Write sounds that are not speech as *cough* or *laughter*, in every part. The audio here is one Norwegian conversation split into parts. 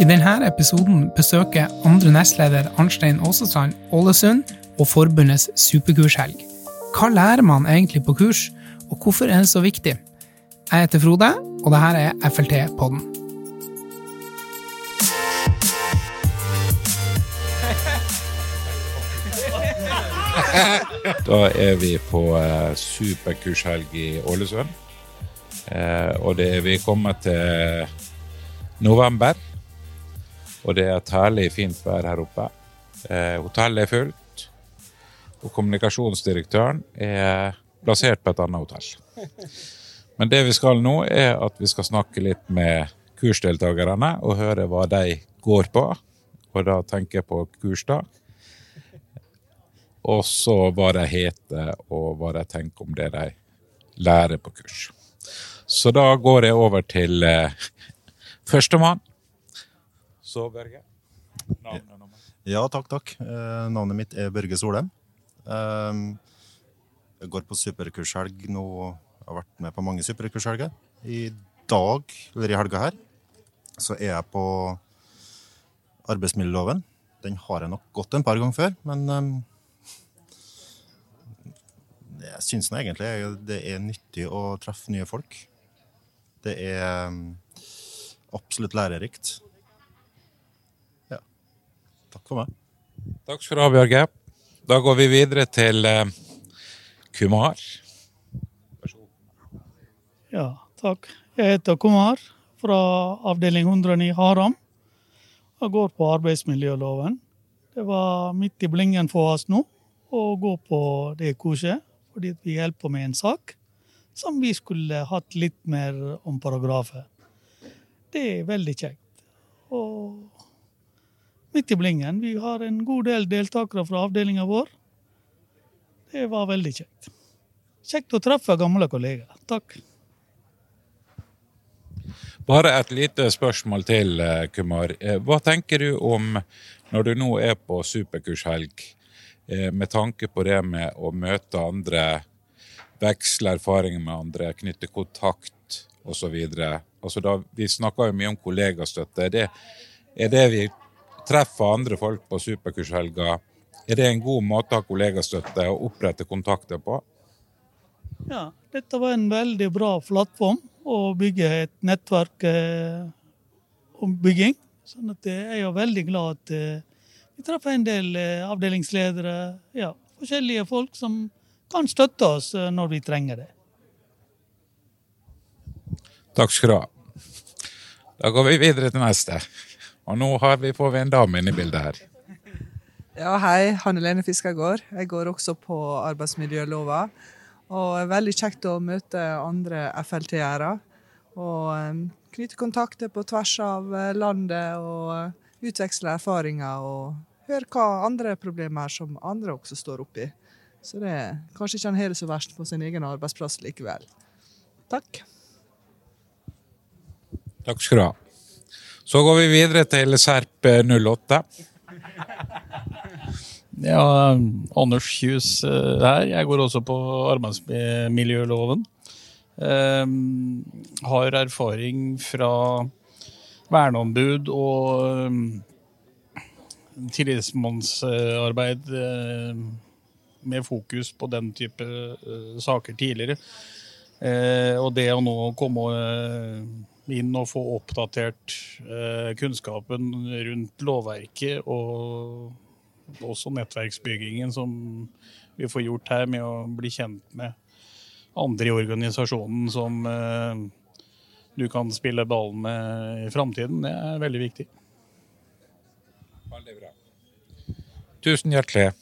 I denne episoden besøker andre nestleder Arnstein Aasestrand Ålesund og forbundets superkurshelg. Hva lærer man egentlig på kurs, og hvorfor er det så viktig? Jeg heter Frode, og dette er FLT-podden. Da er vi på eh, superkurshelg i Ålesund. Eh, og det er vi kommer til november. Og det er et herlig fint vær her oppe. Eh, hotellet er fullt. Og kommunikasjonsdirektøren er plassert på et annet hotell. Men det vi skal nå, er at vi skal snakke litt med kursdeltakerne og høre hva de går på. Og da tenker jeg på kursdag. Og så hva de heter, og hva de tenker om det de lærer på kurs. Så da går jeg over til eh, førstemann. Så, Børge. Navnet. Ja, takk, takk. Eh, navnet mitt er Børge Solheim. Eh, jeg går på superkurshelg nå. Jeg har vært med på mange superkurshelger. I dag, eller i helga her, så er jeg på arbeidsmiljøloven. Den har jeg nok gått en par ganger før, men eh, jeg syns egentlig det er nyttig å treffe nye folk. Det er eh, absolutt lærerikt. Ja. Takk for meg. Takk skal du ha, Bjørge. Da går vi videre til eh, Kumar. Ja, takk. Jeg heter Kumar fra avdeling 109 Haram. Jeg går på arbeidsmiljøloven. Det var midt i blingen for oss nå å gå på det kurset, fordi vi holder på med en sak som vi skulle hatt litt mer om paragrafer. Det er veldig kjekt. Og midt i blingen. Vi har en god del deltakere fra avdelinga vår. Det var veldig kjekt. Kjekt å treffe gamle kollegaer. Takk. Bare et lite spørsmål til, eh, Kumar. Eh, Hva tenker du om, når du nå er på superkurshelg, eh, med tanke på det med å møte andre, veksle erfaringer med andre, knytte kontakt osv.? Altså da, vi snakker jo mye om kollegastøtte. Er det, er det vi treffer andre folk på superkurshelga, er det en god måte å ha kollegastøtte og opprette kontakter på? Ja, dette var en veldig bra plattform å bygge et nettverk eh, om bygging. Sånn at eh, jeg er veldig glad at eh, vi treffer en del eh, avdelingsledere, ja, forskjellige folk som kan støtte oss eh, når vi trenger det. Takk skal du ha. Da går vi videre til neste. Og nå har vi, får vi en dame inn i bildet her. Ja, hei. Hanne Lene Fiskergård. Jeg går også på arbeidsmiljølova. Og det er veldig kjekt å møte andre FLT-ere. Og eh, knytte kontakter på tvers av eh, landet og utveksle erfaringer. Og høre hva andre problemer som andre også står oppi. Så det kanskje ikke han har det så verst på sin egen arbeidsplass likevel. Takk. Takk skal du ha. Så går vi videre til Serp 08. *laughs* Ja, Anders Kjus eh, her. Jeg går også på arbeidsmiljøloven. Eh, har erfaring fra verneombud og eh, tillitsmannsarbeid eh, med fokus på den type eh, saker tidligere. Eh, og det å nå komme eh, inn og få oppdatert kunnskapen rundt lovverket og også nettverksbyggingen som vi får gjort her, med å bli kjent med andre i organisasjonen som du kan spille ball med i framtiden. Det er veldig viktig. Veldig bra. Tusen hjertelig.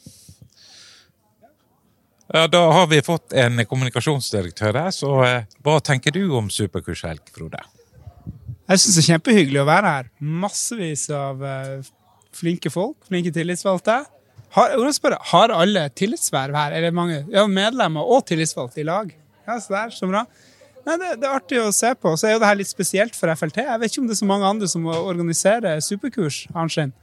Ja, da har vi fått en kommunikasjonsdirektør her, så eh, hva tenker du om superkurshelg, Frode? Jeg syns det er kjempehyggelig å være her. Massevis av eh, flinke folk, flinke tillitsvalgte. Har, spørre, har alle tillitsverv her? Er det mange ja, medlemmer og tillitsvalgte i lag? Ja, så der, så bra. Nei, det, det, er artig å se på. Så er jo det her litt spesielt for FLT. Jeg vet ikke om det er så mange andre som organiserer superkurs. Arnstein.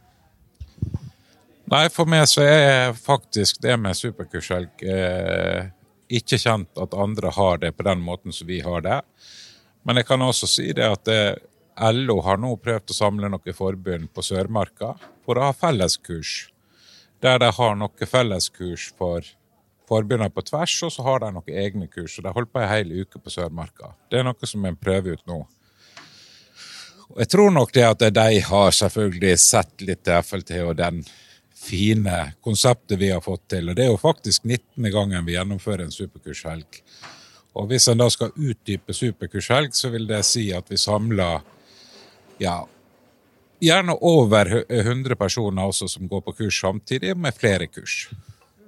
Nei, for meg så er faktisk det med superkurshelg eh, ikke kjent at andre har det på den måten som vi har det. Men jeg kan også si det at det, LO har nå prøvd å samle noen forbund på Sørmarka for å ha felleskurs. Der de har noen felleskurs for forbundene på tvers, og så har de noen egne kurs. og De holdt på ei hel uke på Sørmarka. Det er noe som en prøver ut nå. Og jeg tror nok det at de har selvfølgelig sett litt til FLT og den fine konseptet vi har fått til. Og det er jo faktisk 19. gangen vi gjennomfører en superkurshelg. Og hvis en da skal utdype superkurshelg, så vil det si at vi samler ja, gjerne over 100 personer også som går på kurs samtidig, med flere kurs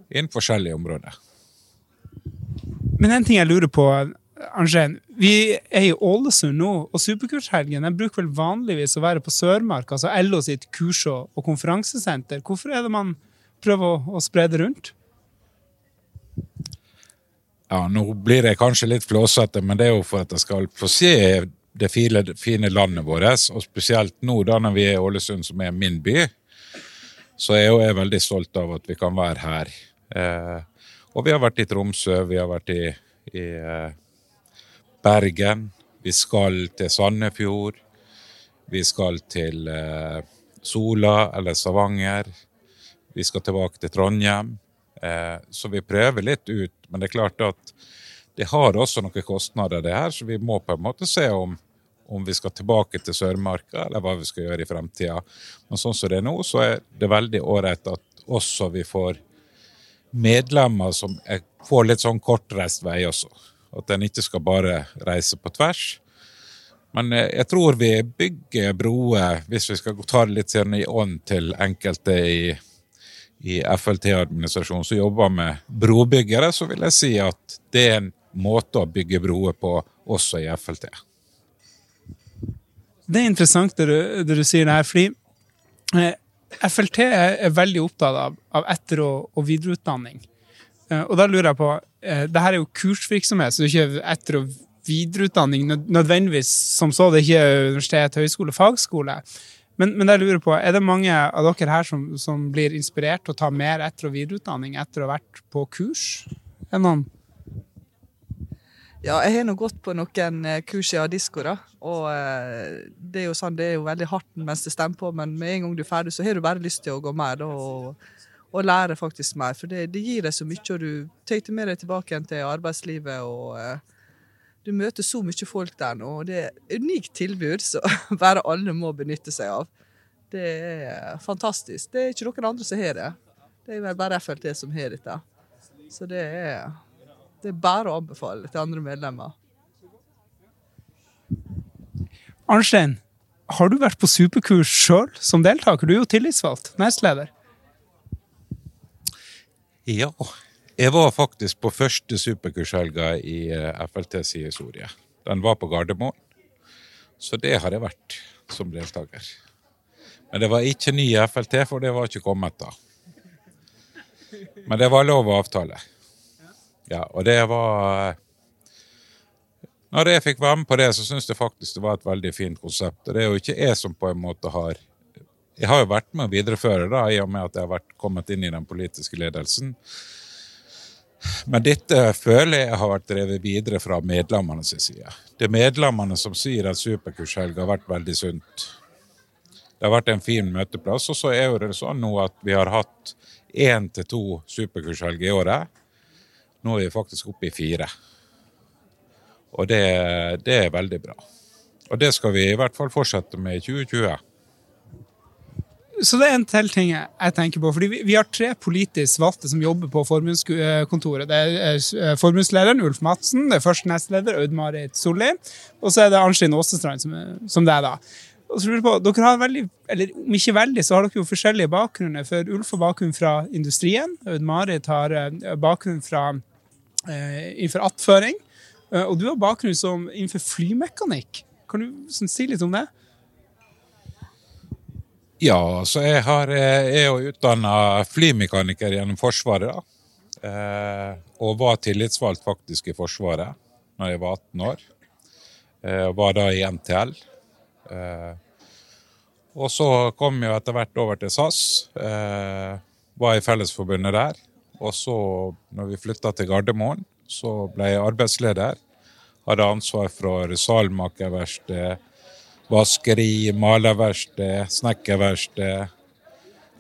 innen forskjellige områder. Men en ting jeg lurer på, Arnstein. Vi er i Ålesund nå, og Superkurshelgen den bruker vel vanligvis å være på Sørmark, altså LO sitt kurs- og konferansesenter. Hvorfor er det man prøver å, å spre det rundt? Ja, nå blir jeg kanskje litt flåsete, men det er jo for at jeg skal få se det fine, fine landet vårt. Og spesielt nå da når vi er i Ålesund, som er min by, så er jeg veldig stolt av at vi kan være her. Eh, og vi har vært i Tromsø, vi har vært i, i eh, Bergen. Vi skal til Sandefjord. Vi skal til eh, Sola eller Stavanger. Vi skal tilbake til Trondheim. Eh, så vi prøver litt ut. Men det er klart at det har også noen kostnader, det her, så vi må på en måte se om, om vi skal tilbake til Sørmarka, eller hva vi skal gjøre i fremtida. Men sånn som det er nå, så er det veldig ålreit at også vi får medlemmer som får litt sånn kortreist vei også. At en ikke skal bare reise på tvers. Men eh, jeg tror vi bygger broer, hvis vi skal ta det litt i ånd til enkelte i, i FLT-administrasjonen som jobber med brobyggere, så vil jeg si at det er en måte å bygge broer på også i FLT. Det er interessant det du, det du sier her, fordi eh, FLT er veldig opptatt av, av etter- og, og videreutdanning. Eh, og da lurer jeg på det her er jo kursvirksomhet, så det er ikke etter- og videreutdanning nødvendigvis som så. Det er ikke universitet, høyskole, fagskole. Men, men jeg lurer på, er det mange av dere her som, som blir inspirert til å ta mer etter- og videreutdanning etter å ha vært på kurs? Er noen? Ja, jeg har nå gått på noen eh, kurs i Adisko, da. Og det er jo sånn, det er jo veldig hardt mens det stemmer på, men med en gang du er ferdig, så har du bare lyst til å gå mer. da, og og lære faktisk mer. For det, det gir deg så mye, og du tar det med deg tilbake igjen til arbeidslivet. og uh, Du møter så mye folk der nå, og det er et unikt tilbud som *laughs* bare alle må benytte seg av. Det er fantastisk. Det er ikke noen andre som har det. Det er vel bare FLT som har dette. Så det er, det er bare å anbefale til andre medlemmer. Arnstein, har du vært på superkurs sjøl som deltaker? Du er jo tillitsvalgt, nestleder. Ja. Jeg var faktisk på første superkurshelga i eh, FLTs historie. Den var på Gardermoen. Så det har jeg vært som deltaker. Men det var ikke ny FLT, for det var ikke kommet da. Men det var lov å avtale. Ja, og det var Når jeg fikk være med på det, så syns jeg faktisk det var et veldig fint konsept. Og det er jo ikke jeg som på en måte har jeg har jo vært med å videreføre, da, i og med at jeg har vært, kommet inn i den politiske ledelsen. Men dette føler jeg har vært drevet videre fra medlemmene sin side. Det er medlemmene som sier at superkurshelg har vært veldig sunt. Det har vært en fin møteplass. Og så er det sånn nå at vi har hatt én til to superkurshelger i året. Nå er vi faktisk oppe i fire. Og det, det er veldig bra. Og det skal vi i hvert fall fortsette med i 2020. Så det er en til ting jeg tenker på. fordi Vi, vi har tre politisk valgte som jobber på forbundskontoret. Det er eh, Ulf Madsen, det er første nestleder Aud-Marit Solli, og så er det Arnstein Aastestrand som, som det er da. Og så lurer jeg på, dere har veldig, eller Om ikke veldig, så har dere jo forskjellige bakgrunner. For Ulf har bakgrunn fra industrien. Aud-Marit har eh, bakgrunn fra eh, innenfor attføring. Eh, og du har bakgrunn som innenfor flymekanikk. Kan du sånn, si litt om det? Ja, så jeg har, jeg er jo utdanna flymekaniker gjennom Forsvaret. da. Eh, og var tillitsvalgt faktisk i Forsvaret når jeg var 18 år. Eh, var da i NTL. Eh, og så kom jeg etter hvert over til SAS. Eh, var i Fellesforbundet der. Og så, når vi flytta til Gardermoen, så ble jeg arbeidsleder. hadde ansvar for salmakerverksted, vaskeri, malerverksted, snekkerverksted,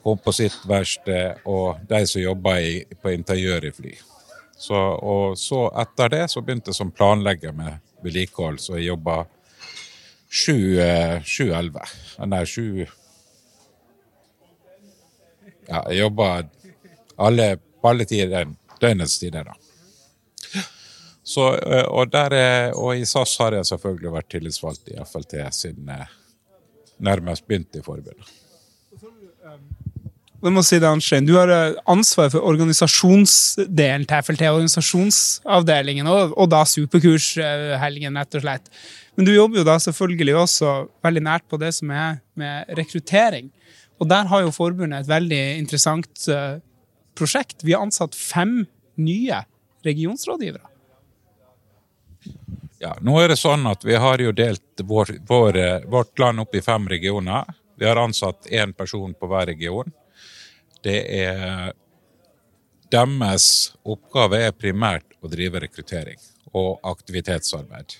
komposittverksted og de som jobba på interiør i fly. Så, og så etter det så begynte jeg som planlegger med vedlikehold, så jeg jobba sju-elleve. Nei, sju Ja, jeg jobba alle, på alle tider, døgnets tider, da. Så, og, der, og, i SAS har jeg selvfølgelig vært tillitsvalgt i FLT siden jeg nærmest begynte i forbundet. Jeg må si det, Arnstein. Du har ansvar for organisasjonsdelen til FLT, organisasjonsavdelingen, og, og da superkurshelgen, rett og slett. Men du jobber jo da selvfølgelig også veldig nært på det som er med rekruttering. Og der har jo forbundet et veldig interessant prosjekt. Vi har ansatt fem nye regionsrådgivere. Ja, nå er det sånn at Vi har jo delt vår, vår, vårt land opp i fem regioner. Vi har ansatt én person på hver region. Det er Deres oppgave er primært å drive rekruttering og aktivitetsarbeid.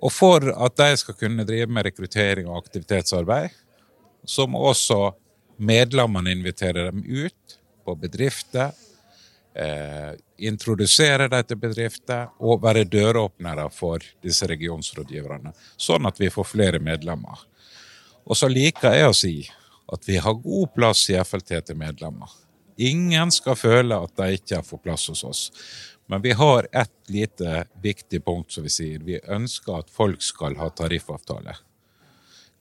Og for at de skal kunne drive med rekruttering og aktivitetsarbeid, så må også medlemmene invitere dem ut på bedrifter, eh, introdusere dem til bedrifter og være døråpnere for disse regionsrådgiverne, sånn at vi får flere medlemmer. Og så liker jeg å si at vi har god plass i FLT til medlemmer. Ingen skal føle at de ikke får plass hos oss. Men vi har ett lite viktig punkt, som vi sier. Vi ønsker at folk skal ha tariffavtale.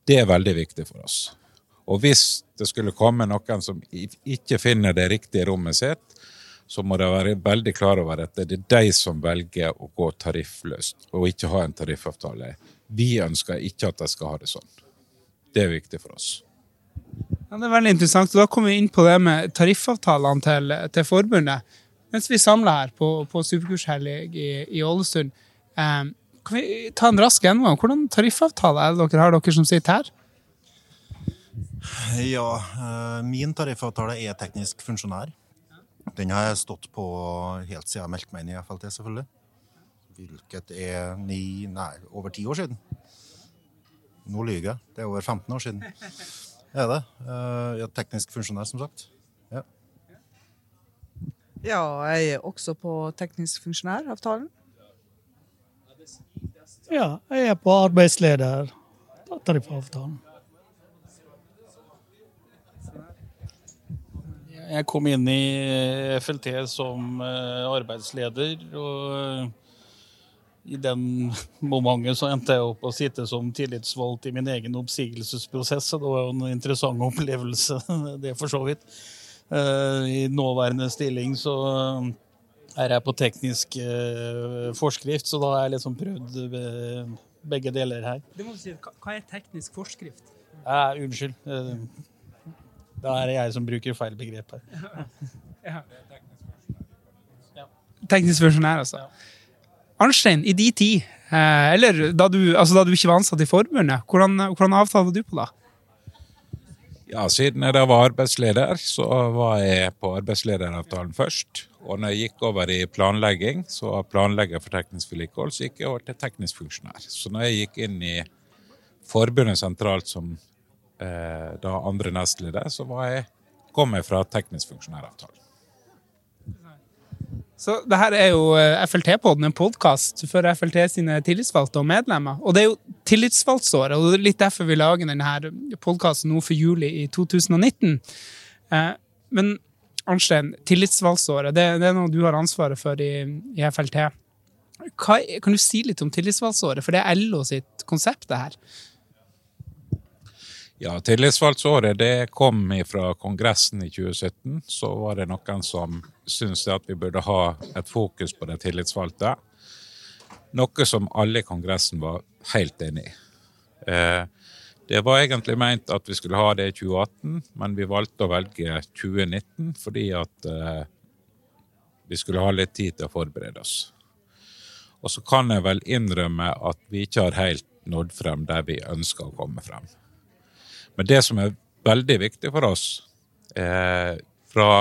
Det er veldig viktig for oss. Og hvis det skulle komme noen som ikke finner det riktige rommet sitt, så må de være veldig klar over at det er de som velger å gå tariffløst og ikke ha en tariffavtale. Vi ønsker ikke at de skal ha det sånn. Det er viktig for oss. Ja, det er veldig interessant. og Da kommer vi inn på det med tariffavtalene til, til forbundet. Mens vi samler her på, på Superkurshelg i, i Ålesund, eh, kan vi ta en rask gjennomgang? Hvordan tariffavtale er det dere har, dere som sitter her? Ja, eh, min tariffavtale er teknisk funksjonær. Den har jeg stått på helt siden jeg meldte meg inn i FLT, selvfølgelig. Hvilket er ni, nei, over ti år siden. Nå lyver jeg. Det er over 15 år siden. Er det. Jeg er teknisk funksjonær, som sagt. Ja. ja, jeg er også på teknisk funksjonæravtalen. Ja, jeg er på arbeidsleder tariffavtalen. Jeg kom inn i FLT som arbeidsleder, og i den *laughs* momentet så endte jeg opp å sitte som tillitsvalgt i min egen oppsigelsesprosess, det var jo en interessant *laughs* opplevelse, det for så vidt. I nåværende stilling så er jeg på teknisk forskrift, så da har jeg liksom prøvd begge deler her. Det må du si, Hva er teknisk forskrift? Eh, unnskyld. Da er det jeg som bruker feil begrep her. Ja. Teknisk funksjonær, altså. Arnstein, i de tid, eller da du, altså da du ikke var ansatt i forbundet, hvordan, hvordan avtale var du på da? Ja, Siden jeg da var arbeidsleder, så var jeg på arbeidslederavtalen først. Og når jeg gikk over i planlegging, så var planlegger for teknisk vedlikehold, så gikk jeg over til teknisk funksjonær. Så når jeg gikk inn i forbundet sentralt som eh, da andre nestleder, så var jeg, kom jeg fra teknisk funksjonæravtale. Så det her er jo FLT-podden, en podkast for FLT sine tillitsvalgte og medlemmer. Og det er jo tillitsvalgtsåret, og det er litt derfor vi lager denne podkasten nå for juli i 2019. Men Arnstein, tillitsvalgtsåret, det, det, er noe du har ansvaret for i, i FLT. Hva, kan du si litt om tillitsvalgtsåret, for det er LO sitt konsept, det her? Ja, Tillitsvalgtsåret det kom fra Kongressen i 2017. Så var det noen som syntes at vi burde ha et fokus på de tillitsvalgte. Noe som alle i Kongressen var helt enig i. Eh, det var egentlig meint at vi skulle ha det i 2018, men vi valgte å velge 2019 fordi at eh, vi skulle ha litt tid til å forberede oss. Og så kan jeg vel innrømme at vi ikke har helt nådd frem der vi ønsker å komme frem. Men det som er veldig viktig for oss eh, fra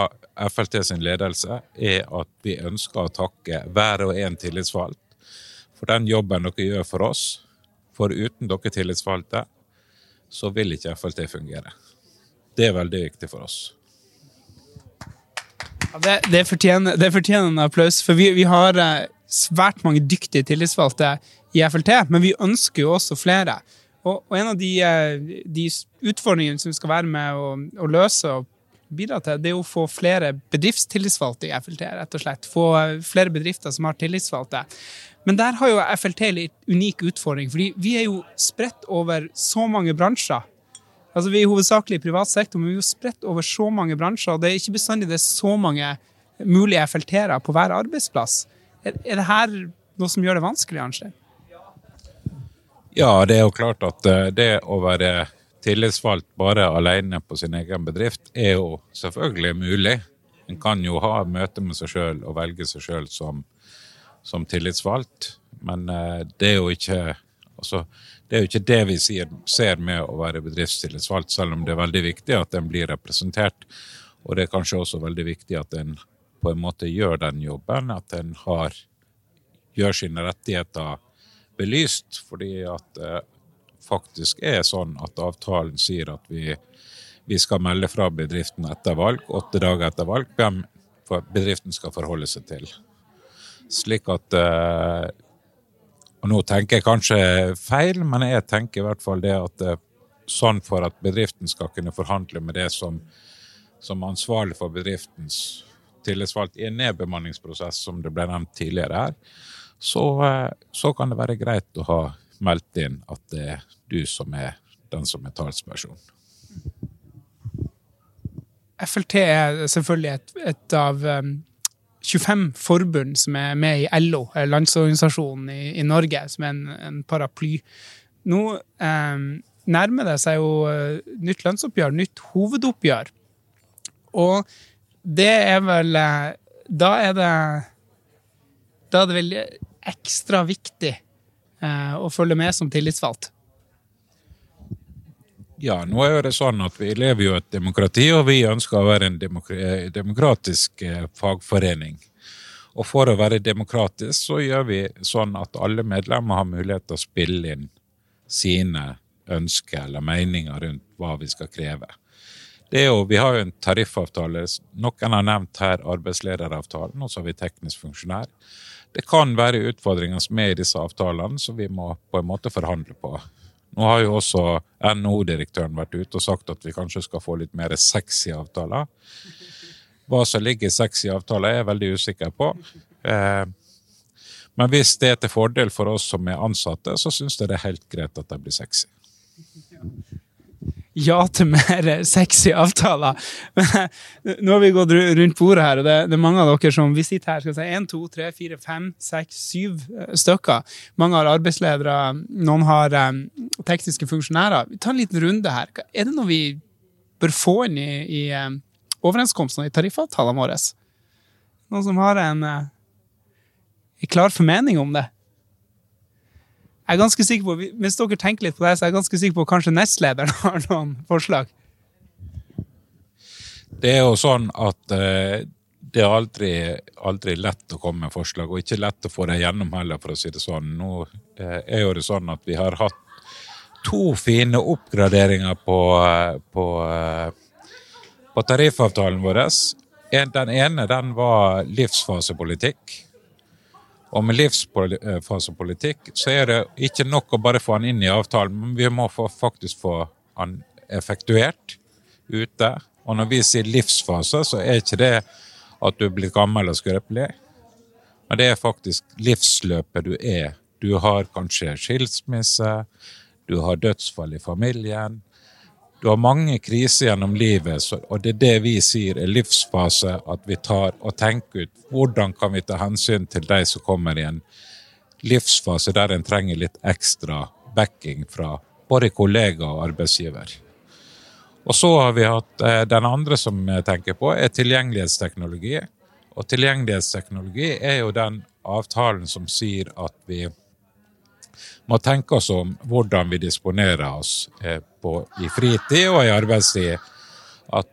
FLT sin ledelse, er at vi ønsker å takke hver og en tillitsvalgt for den jobben dere gjør for oss. For uten dere tillitsvalgte, så vil ikke FLT fungere. Det er veldig viktig for oss. Ja, det, det, fortjener, det fortjener en applaus, for vi, vi har eh, svært mange dyktige tillitsvalgte i FLT, men vi ønsker jo også flere. Og, og en av de, eh, de, utfordringene som vi skal være med å, å, løse og bidra til, det er å få flere bedriftstillitsvalgte i FLT. rett og slett. Få eh, flere bedrifter som har tillitsvalgte. Men der har jo FLT litt unik utfordring, fordi vi er jo spredt over så mange bransjer. Altså, Vi er hovedsakelig i privat sektor, men vi er jo spredt over så mange bransjer. og Det er ikke bestandig det er så mange mulige FLT-ere på hver arbeidsplass. Er, er det her noe som gjør det vanskelig, Arnstein? Ja, det er jo klart at eh, det å være tillitsvalgt bare alene på sin egen bedrift er jo selvfølgelig mulig. En kan jo ha møte med seg sjøl og velge seg sjøl som, som, tillitsvalgt, men eh, det er jo ikke altså, det er jo ikke det vi ser med å være bedriftstillitsvalgt, selv om det er veldig viktig at en blir representert. Og det er kanskje også veldig viktig at en på en måte gjør den jobben, at en har, gjør sine rettigheter belyst, fordi at det faktisk er sånn at avtalen sier at vi, vi skal melde fra bedriften etter valg, åtte dager etter valg, hvem bedriften skal forholde seg til. Slik at eh, og nå tenker jeg kanskje feil, men jeg tenker i hvert fall det at det, sånn for at bedriften skal kunne forhandle med det som, som ansvarlig for bedriftens tillitsvalgt i en nedbemanningsprosess, som det ble nevnt tidligere her, så, så, kan det være greit å ha meldt inn at det er du som er den som er talsperson. FLT er selvfølgelig et, et av um 25 forbund som er med i LO, landsorganisasjonen i, i Norge, som er en, en paraply. Nå eh, nærmer det seg jo uh, nytt lønnsoppgjør, nytt hovedoppgjør. Og det er vel Da er det Da er det vel ekstra viktig uh, å følge med som tillitsvalgt. Ja, nå er det sånn at vi lever jo et demokrati, og vi ønsker å være en eh, demokratisk eh, fagforening. Og for å være demokratisk så gjør vi sånn at alle medlemmer har mulighet til å spille inn sine ønsker eller meninger rundt hva vi skal kreve. Det er jo, vi har jo en tariffavtale. Noen har nevnt her arbeidslederavtalen, og så har vi teknisk funksjonær. Det kan være utfordringer som er i disse avtalene som vi må på en måte forhandle på. Nå har jo også NHO-direktøren vært ute og sagt at vi kanskje skal få litt mer sexy avtaler. Hva som ligger i sexy avtaler, er jeg veldig usikker på. Eh, men hvis det er til fordel for oss som er ansatte, så syns jeg det er helt greit at det blir sexy ja til mer sexy avtaler. *laughs* Nå har vi gått rundt bordet her, og det, er mange av dere som vi sitter her skal si, 1, 2, 3, 4, 5, 6, 7 stykker. Mange har arbeidsledere, noen har um, tekniske funksjonærer. Vi tar en liten runde her. Er det noe vi bør få inn i, i um, overenskomstene, i tariffavtalene våre? Noen som har en, uh, en klar formening om det? Jeg er ganske sikker på, Hvis dere tenker litt på det, så er jeg ganske sikker på at kanskje nestlederen *laughs* har noen forslag. Det er jo sånn at eh, det er aldri, aldri, lett å komme med forslag, og ikke lett å få det gjennom heller, for å si det sånn. Nå eh, er jo det sånn at vi har hatt to fine oppgraderinger på, eh, på, på tariffavtalen vår. Den ene den var livsfasepolitikk. Og med livsfasepolitikk så er det ikke nok å bare få han inn i avtalen, men vi må faktisk få han effektuert ute. Og når vi sier livsfase, så er ikke det at du er blitt gammel og skrøpelig. Men det er faktisk livsløpet du er. Du har kanskje skilsmisse, du har dødsfall i familien, du har mange kriser gjennom livet, og det er det vi sier er livsfase. At vi tar og tenker ut hvordan kan vi ta hensyn til de som kommer i en livsfase der en trenger litt ekstra backing fra både kollega og arbeidsgiver. Og så har vi hatt eh, Den andre som jeg tenker på, er tilgjengelighetsteknologi. Og tilgjengelighetsteknologi er jo den avtalen som sier at vi må tenke oss om hvordan vi disponerer oss eh, på, i fritid og i arbeidstid. At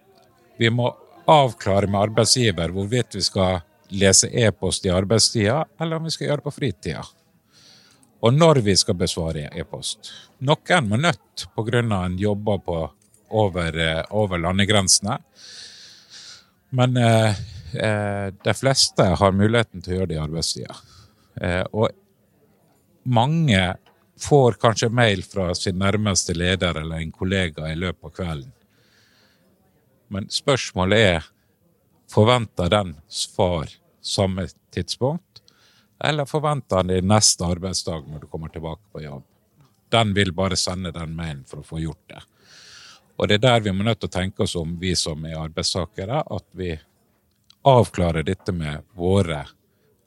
vi må avklare med arbeidsgiver hvorvidt vi skal lese e-post i arbeidstida, eller om vi skal gjøre det på fritida. og når vi skal besvare e-post. Noen må nødt pga. en jobber på over, eh, over landegrensene. Men eh, eh, de fleste har muligheten til å gjøre det i arbeidstida. Eh, og mange får kanskje mail fra sin nærmeste leder eller en kollega i løpet av kvelden. Men spørsmålet er forventer den svar samme tidspunkt, eller forventer han det neste arbeidsdag når du kommer tilbake på jobb? Den vil bare sende den mailen for å få gjort det. Og det er der vi må nødt til å tenke oss om, vi som er arbeidstakere, at vi avklarer dette med våre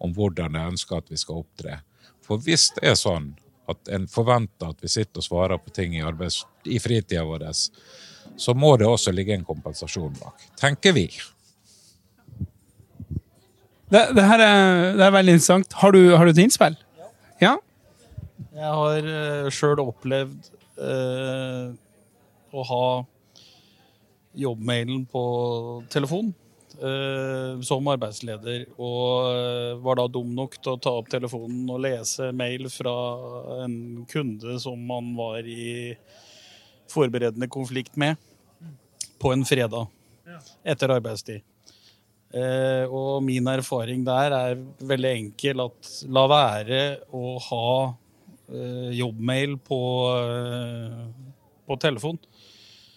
om hvordan de ønsker at vi skal opptre. For hvis det er sånn at en forventer at vi sitter og svarer på ting i, arbeids, i fritida vår, så må det også ligge en kompensasjon bak. Tenker vi. Det, det, her er, det er veldig interessant. Har du, har du et innspill? Ja? Jeg har uh, sjøl opplevd uh, å ha jobbmailen på telefon som arbeidsleder. Og uh, var da dum nok til å ta opp telefonen og lese mail fra en kunde som man var i forberedende konflikt med, på en fredag etter arbeidstid. Uh, og min erfaring der er veldig enkel at la være å ha jobbmail på, på telefon.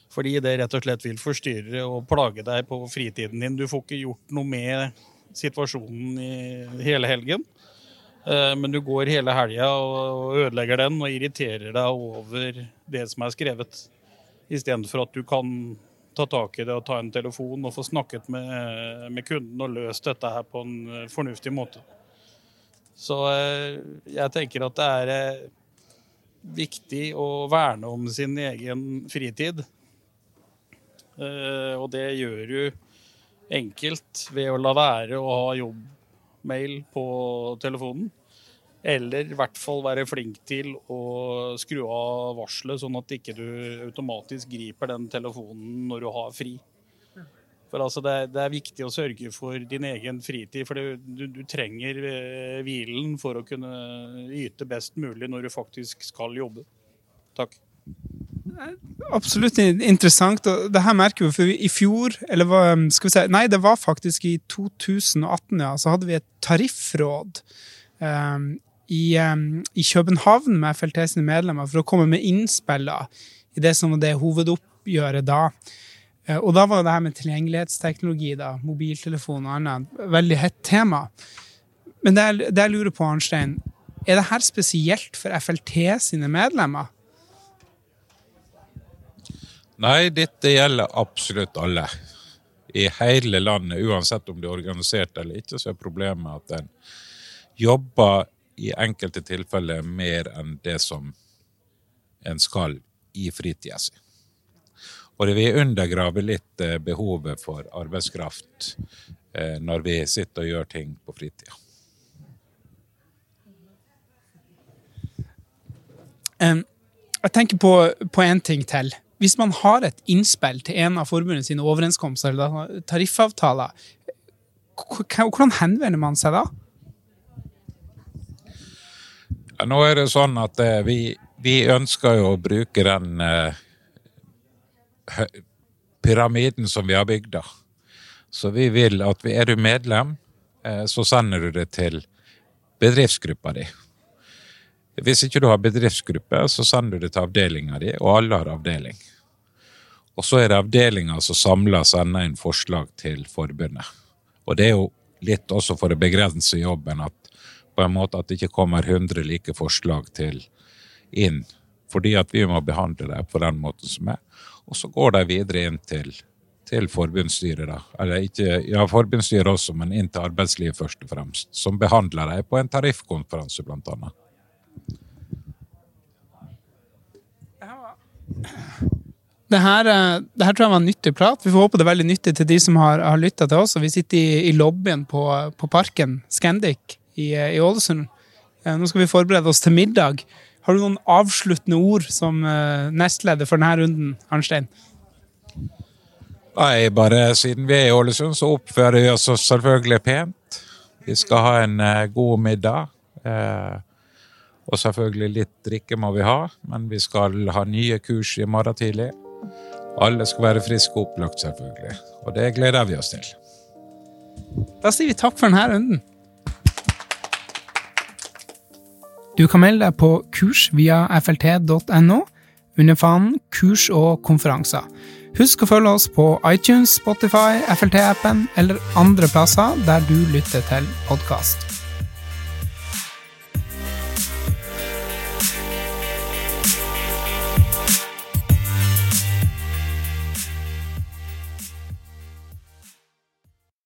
Fordi det rett og slett vil forstyrre og plage deg på fritiden din. Du får ikke gjort noe med situasjonen i hele helgen. Eh, men du går hele helga og ødelegger den og irriterer deg over det som er skrevet. Istedenfor at du kan ta tak i det og ta en telefon og få snakket med, med kunden og løst dette her på en fornuftig måte. Så eh, jeg tenker at det er eh, viktig å verne om sin egen fritid. Eh, og det gjør du enkelt ved å la være å ha jobbmail på telefonen. Eller i hvert fall være flink til å skru av varselet, sånn at ikke du automatisk griper den telefonen når du har fri. For altså det, er, det er viktig å sørge for din egen fritid, for du, du, trenger eh, hvilen for å kunne yte best mulig når du faktisk skal jobbe. Takk absolutt interessant. og det her merker vi, for I fjor, eller hva, skal vi si, nei, det var faktisk i 2018, ja, så hadde vi et tariffråd um, i, um, i, København med FLT sine medlemmer for å komme med innspill i det som var det hovedoppgjøret da. Uh, og da var det her med tilgjengelighetsteknologi, da, mobiltelefon og annet, veldig hett tema. Men det, det jeg lurer på, Arnstein, er det her spesielt for FLT sine medlemmer? Nei, dette gjelder absolutt alle. I hele landet, uansett om det er organisert eller ikke, så er problemet at en jobber i enkelte tilfeller mer enn det som en skal i fritida si. Og det vil undergrave litt eh, behovet for arbeidskraft eh, når vi sitter og gjør ting på fritida. Jeg tenker på en ting til hvis man har et innspill til en av forbundet sine overenskomster eller tariffavtaler, hvordan henvender man seg da? Ja, nå er det sånn at eh, vi, vi, ønsker jo å bruke den eh, pyramiden som vi har bygd. da. Så vi vil at er du medlem, eh, så sender du det til bedriftsgruppa di. Hvis ikke du har bedriftsgruppe, så sender du det til avdelinga di, og alle har avdeling. Og så er det avdelinga som samler sender inn forslag til forbundet. Og det er jo litt også for å begrense jobben at på en måte at det ikke kommer 100 like forslag til inn. Fordi at vi må behandle det på den måten som er. Og så går de videre inn til, til forbundsstyret, da. Eller ikke, ja, forbundsstyret også, men inn til arbeidslivet først og fremst. Som behandler dem på en tariffkonferanse, blant annet. Det her, eh, det her, tror jeg var en nyttig prat. Vi får håpe det er veldig nyttig til de som har, har lytta til oss. Vi sitter i, i lobbyen på, på, Parken, Scandic, i, i, Ålesund. Eh, nå skal vi forberede oss til middag. Har du noen avsluttende ord som nestleder for denne runden, Arnstein? Nei, bare siden vi er i Ålesund, så oppfører vi oss selvfølgelig pent. Vi skal ha en god middag. Uh, Og selvfølgelig litt drikke må vi ha, men vi skal ha nye kurs i morgen tidlig. Alle skal være friske og opplagt, selvfølgelig. Og det gleder vi oss til. Da sier vi takk for denne runden. Du kan melde deg på kurs via flt.no under fanen kurs og konferanser. Husk å følge oss på iTunes, Spotify, FLT-appen eller andre plasser der du lytter til podkast.